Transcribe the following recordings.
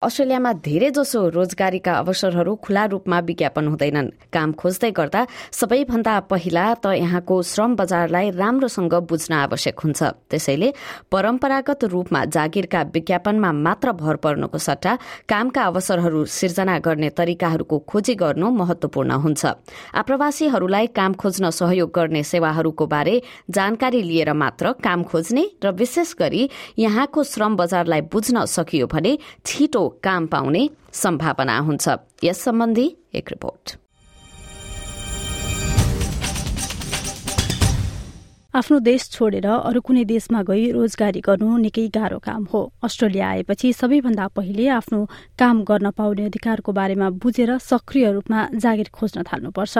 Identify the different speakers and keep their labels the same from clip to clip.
Speaker 1: अस्ट्रेलियामा धेरै जसो रोजगारीका अवसरहरू खुला रूपमा विज्ञापन हुँदैनन्। काम खोज्दै गर्दा सबैभन्दा पहिला त यहाँको श्रम बजारलाई राम्रोसँग बुझ्न आवश्यक हुन्छ। त्यसैले परम्परागत रूपमा जागिरका विज्ञापनमा मात्र भर पर्नुको सट्टा कामका अवसरहरू सिर्जना गर्ने तरिकाहरूको खोजी गर्नु महत्वपूर्ण हुन्छ। आप्रवासीहरूलाई काम खोज्न सहयोग गर्ने सेवाहरूको बारे जानकारी लिएर मात्र काम खोज्ने र विशेष गरी यहाँको श्रम बजारलाई बुझ्न सकियो भने छिटो काम पाउने सम्भावना हुन्छ। यस सम्बन्धी एक रिपोर्ट
Speaker 2: आफ्नो देश छोडेर अरू कुनै देशमा गई रोजगारी गर्नु निकै गाह्रो काम हो। अस्ट्रेलिया आएपछि सबैभन्दा पहिले आफ्नो काम गर्न पाउने अधिकारको बारेमा बुझेर सक्रिय रूपमा जागिर खोज्न थाल्नुपर्छ।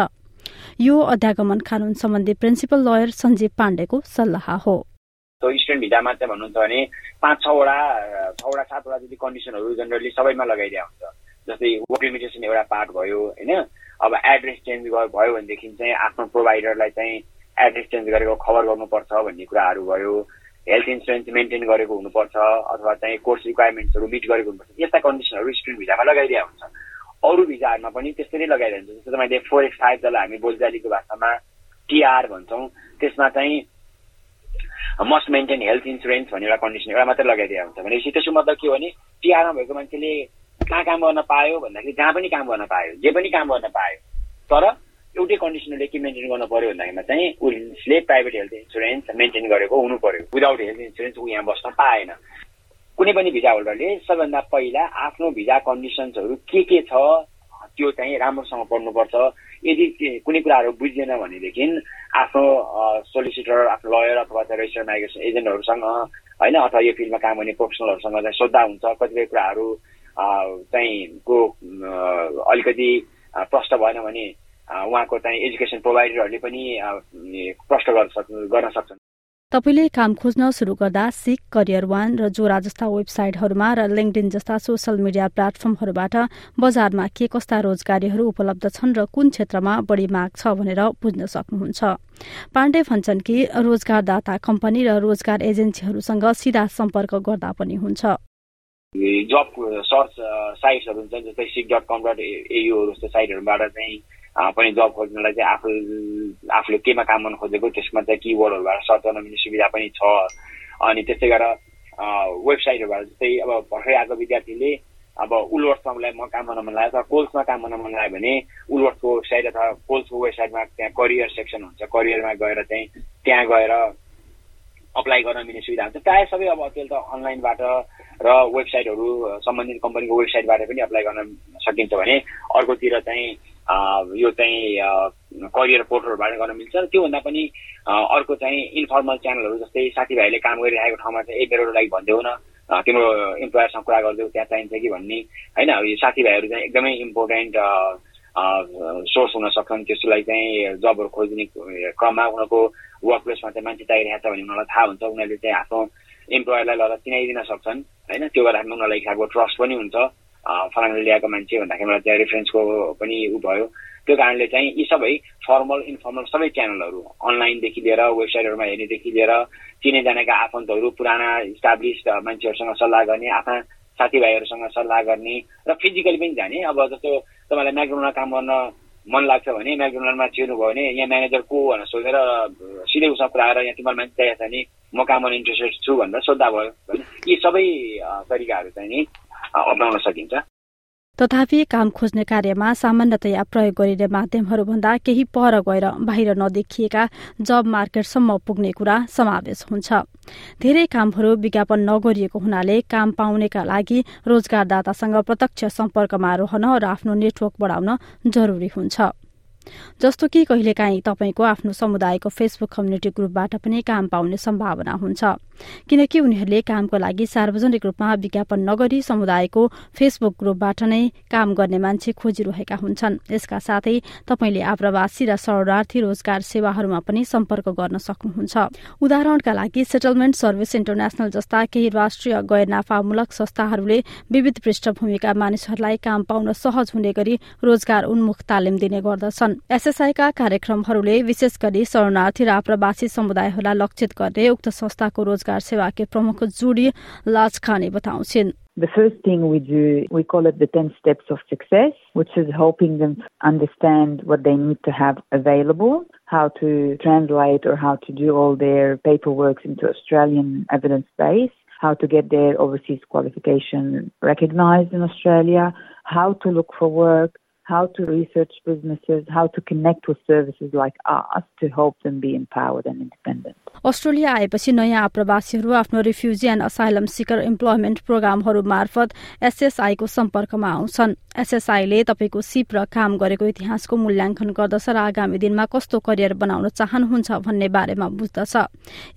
Speaker 2: यो अध्यागमन कानून सम्बन्धी प्रिन्सिपल लयर सञ्जीव पाण्डेको सल्लाह हो।
Speaker 3: स्टुडेन्ट भिजामा चाहिँ भन्नुहुन्छ भने पाँच छवटा छवटा सातवटा जति कन्डिसनहरू जेनरली सबैमा लगाइदिया हुन्छ। जस्तै वर्क लिमिटेसन एउटा पार्ट भयो होइन? अब एड्रेस चेन्ज भयो भनेदेखि चाहिँ आफ्नो प्रोभाइडरलाई चाहिँ एड्रेस चेन्ज गरेको खबर गर्नुपर्छ भन्ने कुराहरू भयो। हेल्थ इन्सुरेन्स मेन्टेन गरेको हुनुपर्छ अथवा चाहिँ कोर्स रिक्वायरमेन्ट्सहरू मिट गरेको हुनुपर्छ। यस्ता कन्डिसनहरू स्टुडेन्ट भिजामा लगाइदिया हुन्छ। अरू भिजाहरूमा पनि त्यस्तै नै लगाइदिन्छ जस्तो मैले फोर एक्स फाइभ जसलाई हामी बोलचालीको भाषामा टिआर भन्छौँ। त्यसमा चाहिँ मस्ट मेन्टेन हेल्थ इन्सुरेन्स भन्ने एउटा कन्डिसन एउटा मात्रै लगाइदिएको हुन्छ। भनेपछि त्यसको मतलब के हो भने टिआरमा भएको मान्छेले कहाँ काम गर्न पायो भन्दाखेरि जहाँ पनि काम गर्न पायो जे पनि काम गर्न पायो। तर एउटै कन्डिसनले के मेन्टेन गर्नु पर्यो भन्दाखेरिमा चाहिँ उसले प्राइभेट हेल्थ इन्सुरेन्स मेन्टेन गरेको हुनु पर्यो। विदाउट हेल्थ इन्सुरेन्स ऊ यहाँ बस्न पाएन। कुनै पनि भिजा होल्डरले सबैभन्दा पहिला आफ्नो भिजा कन्डिसन्सहरू के के छ त्यो चाहिँ राम्रोसँग पढ्नुपर्छ। यदि कुनै कुराहरू बुझिएन भनेदेखि आफ्नो सोलिसिटर आफ्नो लयर अथवा चाहिँ रेजिस्टर माइग्रेसन एजेन्टहरूसँग होइन अथवा यो फिल्डमा काम गर्ने प्रोफेसनलहरूसँग चाहिँ सोद्धा हुन्छ। कतिपय कुराहरू चाहिँ को अलिकति प्रष्ट भएन भने उहाँको चाहिँ एजुकेसन प्रोभाइडरहरूले पनि प्रष्ट गर्न सक् गर्न सक्छन्।
Speaker 2: तपाईँले काम खोज्न शुरू गर्दा सिक करियर वान र जोरा जस्ता वेबसाइटहरूमा र लिङ्कडिन जस्ता सोसल मिडिया प्लेटफर्महरूबाट बजारमा के कस्ता रोजगारीहरू उपलब्ध छन् र कुन क्षेत्रमा बढी माग छ भनेर बुझ्न सक्नुहुन्छ। पाण्डे भन्छन् कि रोजगारदाता कम्पनी र रोजगार एजेन्सीहरूसँग सिधा सम्पर्क गर्दा पनि हुन्छ।
Speaker 3: जब सर्च साइट्सहरू हुन्छ जस्तै सिक डट कम डट एयुहरू जस्तो साइटहरूबाट चाहिँ पनि जब खोज्नलाई चाहिँ आफू आफूले केमा काम गर्न खोजेको त्यसमा चाहिँ किवर्डहरूबाट सर्च गर्न मिल्ने सुविधा पनि छ। अनि त्यस्तै गरेर वेबसाइटहरूबाट जस्तै अब भर्खरै आएको विद्यार्थीले अब उलवर्समा उसलाई म काम गर्न मन लाग्यो अथवा कोल्समा काम गर्न मन लाग्यो भने उलवर्सको वेबसाइट अथवा कोल्सको वेबसाइटमा त्यहाँ करियर सेक्सन हुन्छ। करियरमा गएर चाहिँ त्यहाँ गएर अप्लाई गर्न मिल्ने सुविधा हुन्छ। प्रायः सबै अब अहिले त अनलाइनबाट र वेबसाइटहरू सम्बन्धित कम्पनीको वेबसाइटबाट पनि अप्लाई गर्न सकिन्छ भने अर्कोतिर चाहिँ यो चाहिँ करियर पोर्टलबाट गर्न मिल्छ। र त्योभन्दा पनि अर्को चाहिँ इन्फर्मल च्यानलहरू जस्तै साथीभाइले काम गरिरहेको ठाउँमा चाहिँ ए मेरो लागि भनिदेऊ न। तिम्रो इम्प्लोयरसँग कुरा गरिदेऊ त्यहाँ चाहिन्छ कि? भन्ने। होइन यो साथीभाइहरू चाहिँ एकदमै इम्पोर्टेन्ट सोर्स हुन सक्छन्। त्यसको लागि चाहिँ जबहरू खोज्ने क्रममा उनीहरूको वर्क प्लेसमा चाहिँ मान्छे चाहिरहेको छ भने उनीहरूलाई थाहा हुन्छ। उनीहरूले चाहिँ आफ्नो इम्प्लोयरलाई लगेर चिनाइदिन सक्छन्। होइन त्यो गर्दाखेरि उनीहरूलाई खालको ट्रस्ट पनि हुन्छ। फलानाले ल्याएको मान्छे भन्दाखेरि मलाई त्यहाँ रेफरेन्सको पनि ऊ भयो। त्यो कारणले चाहिँ यी सबै फर्मल इन्फर्मल सबै च्यानलहरू अनलाइनदेखि लिएर वेबसाइटहरूमा हेर्नेदेखि लिएर चिने जानेका आफन्तहरू पुराना इस्टाब्लिस मान्छेहरूसँग सल्लाह गर्ने आफ्ना साथीभाइहरूसँग सल्लाह गर्ने र फिजिकली पनि जाने। अब जस्तो तपाईँलाई म्याकडोनल्डमा काम गर्न मन लाग्छ भने म्याकडोनल्डमा छिर्नु भयो भने यहाँ म्यानेजर को भनेर सोधेर सिधै उसँग कुरा आएर यहाँ तिमीलाई मान्छे चाहिएको छ भने म काम गर्न इन्ट्रेस्टेड छु भनेर सोद्धा भयो। यी सबै तरिकाहरू चाहिँ नि अप्नाउन सकिन्छ।
Speaker 2: तथापि काम खोज्ने कार्यमा सामान्यतया प्रयोग गरिने माध्यमहरूभन्दा केही पर गएर बाहिर नदेखिएका जब मार्केटसम्म पुग्ने कुरा समावेश हुन्छ। धेरै कामहरू विज्ञापन नगरिएको हुनाले काम पाउनेका लागि रोजगारदातासँग प्रत्यक्ष सम्पर्कमा रहन र आफ्नो नेटवर्क बढाउन जरुरी हुन्छ। जस्तो कि कहिलेकाहीँ तपाईँको आफ्नो समुदायको फेसबुक कम्युनिटी ग्रुपबाट पनि काम पाउने सम्भावना हुन्छ। किनकि उनीहरूले कामको लागि सार्वजनिक रूपमा विज्ञापन नगरी समुदायको फेसबुक ग्रुपबाट नै काम गर्ने मान्छे खोजिरहेका हुन्छन्। यसका साथै तपाईँले आप्रवासी र शरणार्थी रोजगार सेवाहरूमा पनि सम्पर्क गर्न सक्नुहुन्छ। उदाहरणका लागि सेटलमेन्ट सर्भिस इन्टरनेशनल जस्ता केही राष्ट्रिय गैर नाफामूलक संस्थाहरूले विविध पृष्ठभूमिका मानिसहरूलाई काम पाउन सहज हुने गरी रोजगार उन्मुख तालिम दिने गर्दछन्। छन् एसएसआईका कार्यक्रमहरूले विशेष गरी शरणार्थी र आप्रवासी समुदायहरूलाई लक्षित गर्ने उक्त संस्थाको रोजगार सेवाकी प्रमुख जोडी लाज खाने बताउँछिन्
Speaker 4: The first thing we do, we call it the 10 steps of success, which is helping them understand what they need to have available, how to translate or how to do all their paperwork into Australian evidence base, how to get their overseas qualification recognized in Australia, how to look for work, how to research businesses, how to connect with services like us to help them be empowered and independent.
Speaker 2: Australia आएपछि नयाँ आप्रवासीहरू आफ्नो refugee and asylum seeker employment प्रोग्रामहरू मार्फत एसएसआईको सम्पर्कमा आउँछन्। एसएसआईले तपाईँको सिप र काम गरेको इतिहासको मूल्याङ्कन गर्दछ र आगामी दिनमा कस्तो करियर बनाउन चाहनुहुन्छ भन्ने बारेमा बुझ्दछ।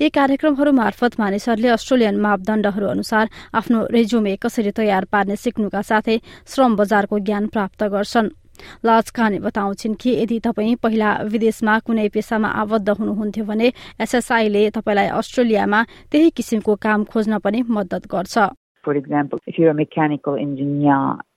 Speaker 2: यी कार्यक्रमहरू मार्फत मानिसहरूले अस्ट्रेलियन मापदण्डहरू अनुसार आफ्नो रेज्युमे कसरी तयार पार्ने सिक्नुका साथै श्रम बजारको ज्ञान प्राप्त गर्छन्। लाज खाने बताउँछिन् कि यदि तपाईँ पहिला विदेशमा कुनै पेसामा आबद्ध हुनुहुन्थ्यो भने एसएसआईले तपाईँलाई अस्ट्रेलियामा त्यही किसिमको काम खोज्न पनि मद्दत गर्छ।
Speaker 4: For example, if you're a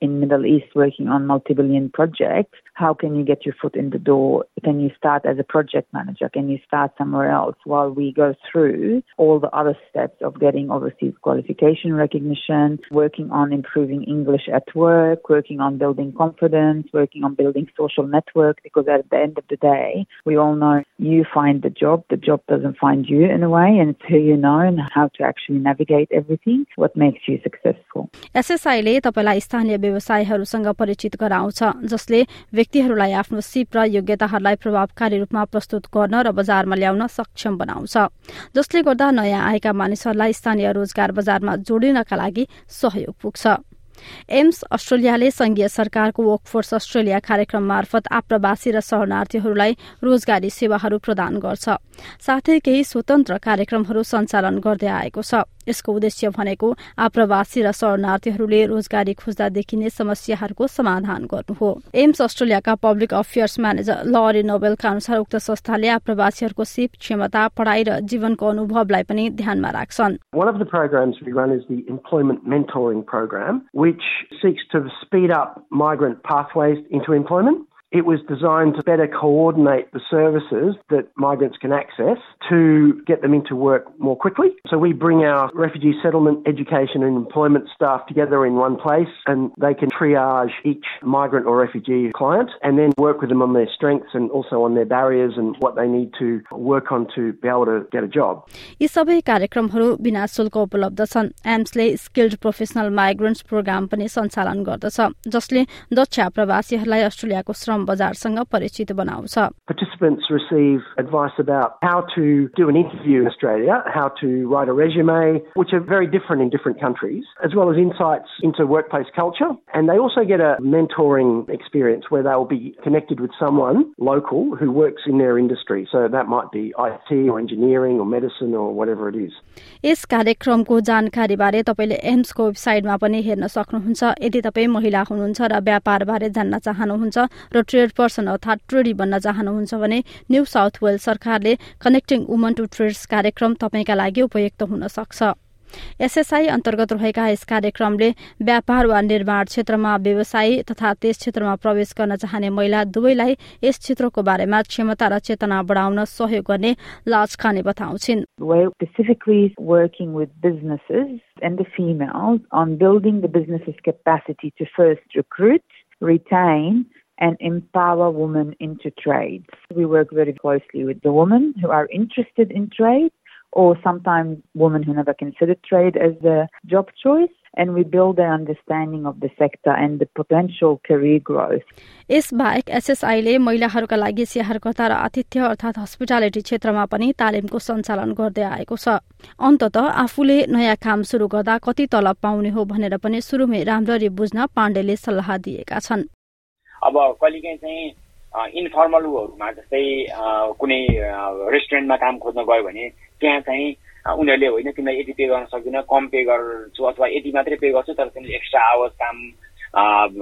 Speaker 4: in Middle East working on multi-billion projects, how can you get your foot in the door? Can you start as a project manager? Can you start somewhere else while we go through all the other steps of getting overseas qualification recognition, working on improving English at work, working on building confidence, working on building social network? Because at the end of the day, we all know you find the job, the job doesn't find you in a way, and it's who you know and how to actually navigate everything, what makes you successful.
Speaker 2: एसएसआईले तपाईँलाई स्थानीय व्यवसायहरूसँग परिचित गराउँछ जसले व्यक्तिहरूलाई आफ्नो सिप र योग्यताहरूलाई प्रभावकारी रूपमा प्रस्तुत गर्न र बजारमा ल्याउन सक्षम बनाउँछ। जसले गर्दा नयाँ आएका मानिसहरूलाई स्थानीय रोजगार बजारमा जोडिनका लागि सहयोग पुग्छ। एम्स अस्ट्रेलियाले संघीय सरकारको वर्कफोर्स अस्ट्रेलिया कार्यक्रम मार्फत आप्रवासी र शरणार्थीहरूलाई रोजगारी सेवाहरू प्रदान गर्छ। साथै केही स्वतन्त्र कार्यक्रमहरू सञ्चालन गर्दै आएको छ। यसको उद्देश्य भनेको आप्रवासी र शरणार्थीहरूले रोजगारी खोज्दा देखिने समस्याहरूको समाधान गर्नु हो एम्स अस्ट्रेलियाका पब्लिक अफेयर्स म्यानेजर लरी नोबेलका अनुसार उक्त संस्थाले आप्रवासीहरूको सिप क्षमता पढ़ाई र जीवनको अनुभवलाई पनि ध्यानमा राख्छन्
Speaker 5: Mentoring Program, which seeks to speed up migrant pathways into employment. It was designed to better coordinate the services that migrants can access to get them into work more quickly. So we bring our refugee settlement, education and employment staff together in one place and they can triage each migrant or refugee client and then work with them on their strengths and also on their barriers and what they need to work on to be able to get a job.
Speaker 2: यी सबै कार्यक्रमहरू बिना शुल्क उपलब्ध छन् एम्सले skilled professional migrants programme पनि सञ्चालन गर्दछ जसले दक्ष प्रवासीहरूलाई अस्ट्रेलियाको श्रम श्रम बजारसँग परिचित बनाउँछ
Speaker 5: Participants receive advice about how to do an interview in Australia, how to write a resume, which are very different in different countries, as well as insights into workplace culture. And they also get a mentoring experience where they'll be connected with someone local who works in their industry. So that might be IT or engineering or medicine or whatever it is.
Speaker 2: यस कार्यक्रमको जानकारीबारे तपाईँले एम्सको वेबसाइटमा पनि हेर्न सक्नुहुन्छ यदि तपाईँ महिला हुनुहुन्छ र व्यापारबारे जान्न चाहनुहुन्छ र ट्रेड पर्सन अर्थात् ट्रेडी बन्न चाहनुहुन्छ भने न्यू साउथ वेल्स सरकारले कनेक्टिङ वुमन टु ट्रेड्स कार्यक्रम तपाईँका लागि उपयुक्त हुन सक्छ। एसएसआई अन्तर्गत रहेका यस कार्यक्रमले व्यापार वा निर्माण क्षेत्रमा व्यवसायी तथा त्यस क्षेत्रमा प्रवेश गर्न चाहने महिला दुवैलाई यस क्षेत्रको बारेमा क्षमता र चेतना बढाउन सहयोग गर्ने लाज खाने बताउँछिन्।
Speaker 4: Retain, and empower women into trades. We work very closely with the women who are interested in trade or sometimes women who never considered trade as a job choice. And we build their understanding of the sector and the potential career growth.
Speaker 2: यसबाहेक एसएसआईले महिलाहरूका लागि स्याहारकर्ता र आतिथ्य अर्थात् hospitality क्षेत्रमा पनि तालिमको सञ्चालन गर्दै आएको छ अन्तत आफूले नयाँ काम शुरू गर्दा कति तलब पाउने हो भनेर पनि सुरुमै राम्ररी बुझ्न पाण्डेले सल्लाह दिएका छन्
Speaker 3: अब कहिलेकाहीँ चाहिँ इन्फर्मलहरूमा जस्तै कुनै रेस्टुरेन्टमा काम खोज्न गयो भने त्यहाँ चाहिँ उनीहरूले होइन तिमीलाई यति पे गर्न सक्दिनँ कम पे गर्छु अथवा यति मात्रै पे गर्छु तर तिमीले एक्स्ट्रा आवर्स काम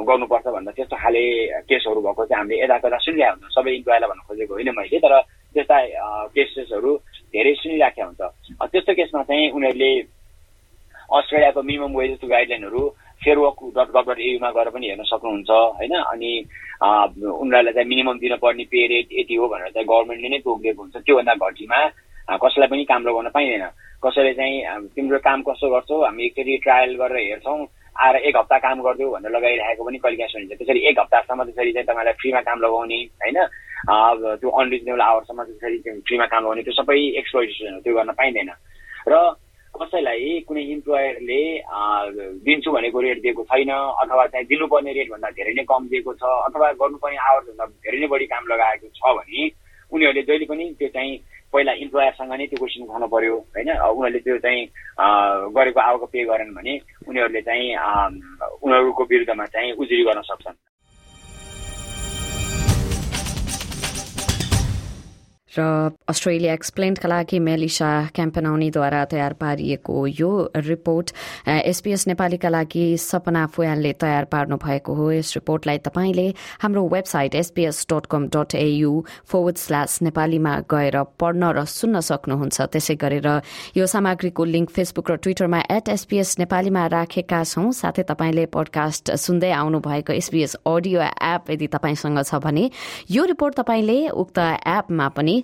Speaker 3: गर्नुपर्छ भन्दा त्यस्तो खाले केसहरू भएको चाहिँ हामीले यता कता सुनिरहेको हुन्छ। सबै इम्प्लोइलाई भन्न खोजेको होइन मैले तर त्यस्ता केसेसहरू धेरै सुनिराखेका हुन्छ। त्यस्तो केसमा चाहिँ उनीहरूले अस्ट्रेलियाको minimum wages गाइडलाइनहरू Fair Work dot gov dot एयुमा गएर पनि हेर्न सक्नुहुन्छ होइन? अनि उनीहरूलाई चाहिँ मिनिमम दिनुपर्ने पे रेट यति हो भनेर चाहिँ गभर्मेन्टले नै तोकिदिएको हुन्छ। त्योभन्दा घटीमा कसैलाई पनि काम लगाउन पाइँदैन। कसैले चाहिँ तिम्रो काम कस्तो गर्छौ? हामी एकचोटि ट्रायल गरेर हेर्छौँ आएर एक हप्ता काम गरिदियो भनेर लगाइरहेको पनि कहिले काहीँ सुनिन्छ। त्यसरी एक हप्तासम्म त्यसरी चाहिँ तपाईँलाई फ्रीमा काम लगाउने होइन? त्यो अनरिजनेबल आवरसम्म त्यसरी फ्रीमा काम लगाउने त्यो सबै एक्सप्लोइटेसन हो त्यो गर्न पाइँदैन। र कसैलाई कुनै इम्प्लोयरले दिन्छु भनेको रेट दिएको छैन अथवा चाहिँ दिनुपर्ने रेटभन्दा धेरै नै कम दिएको छ अथवा गर्नुपर्ने आवरभन्दा धेरै नै बढी काम लगाएको छ भने उनीहरूले जहिले पनि त्यो चाहिँ पहिला इम्प्लोयरसँग नै त्यो क्वेसन उठाउनु पर्यो होइन? उनीहरूले त्यो चाहिँ गरेको आवको पे गरेन भने उनीहरूले चाहिँ उनीहरूको विरुद्धमा चाहिँ उजुरी गर्न सक्छन्।
Speaker 1: र अस्ट्रेलिया एक्सप्लेन्डका लागि मेलिसा क्याम्पनाउनीद्वारा तयार पारिएको यो रिपोर्ट एसपीएस नेपालीका लागि सपना फुयालले तयार पार्नु भएको हो। यस रिपोर्टलाई तपाईँले हाम्रो website SBS dot com dot A U forward slash नेपालीमा गएर पढ्न र सुन्न सक्नुहुन्छ। त्यसै गरेर यो सामग्रीको लिङ्क फेसबुक र ट्विटरमा एट एसपीएस नेपालीमा राखेका छौं। साथै तपाईँले पडकास्ट सुन्दै आउनु भएको एसपीएस अडियो एप यदि तपाईँसँग छ भने यो रिपोर्ट तपाईँले उक्त एपमा पनि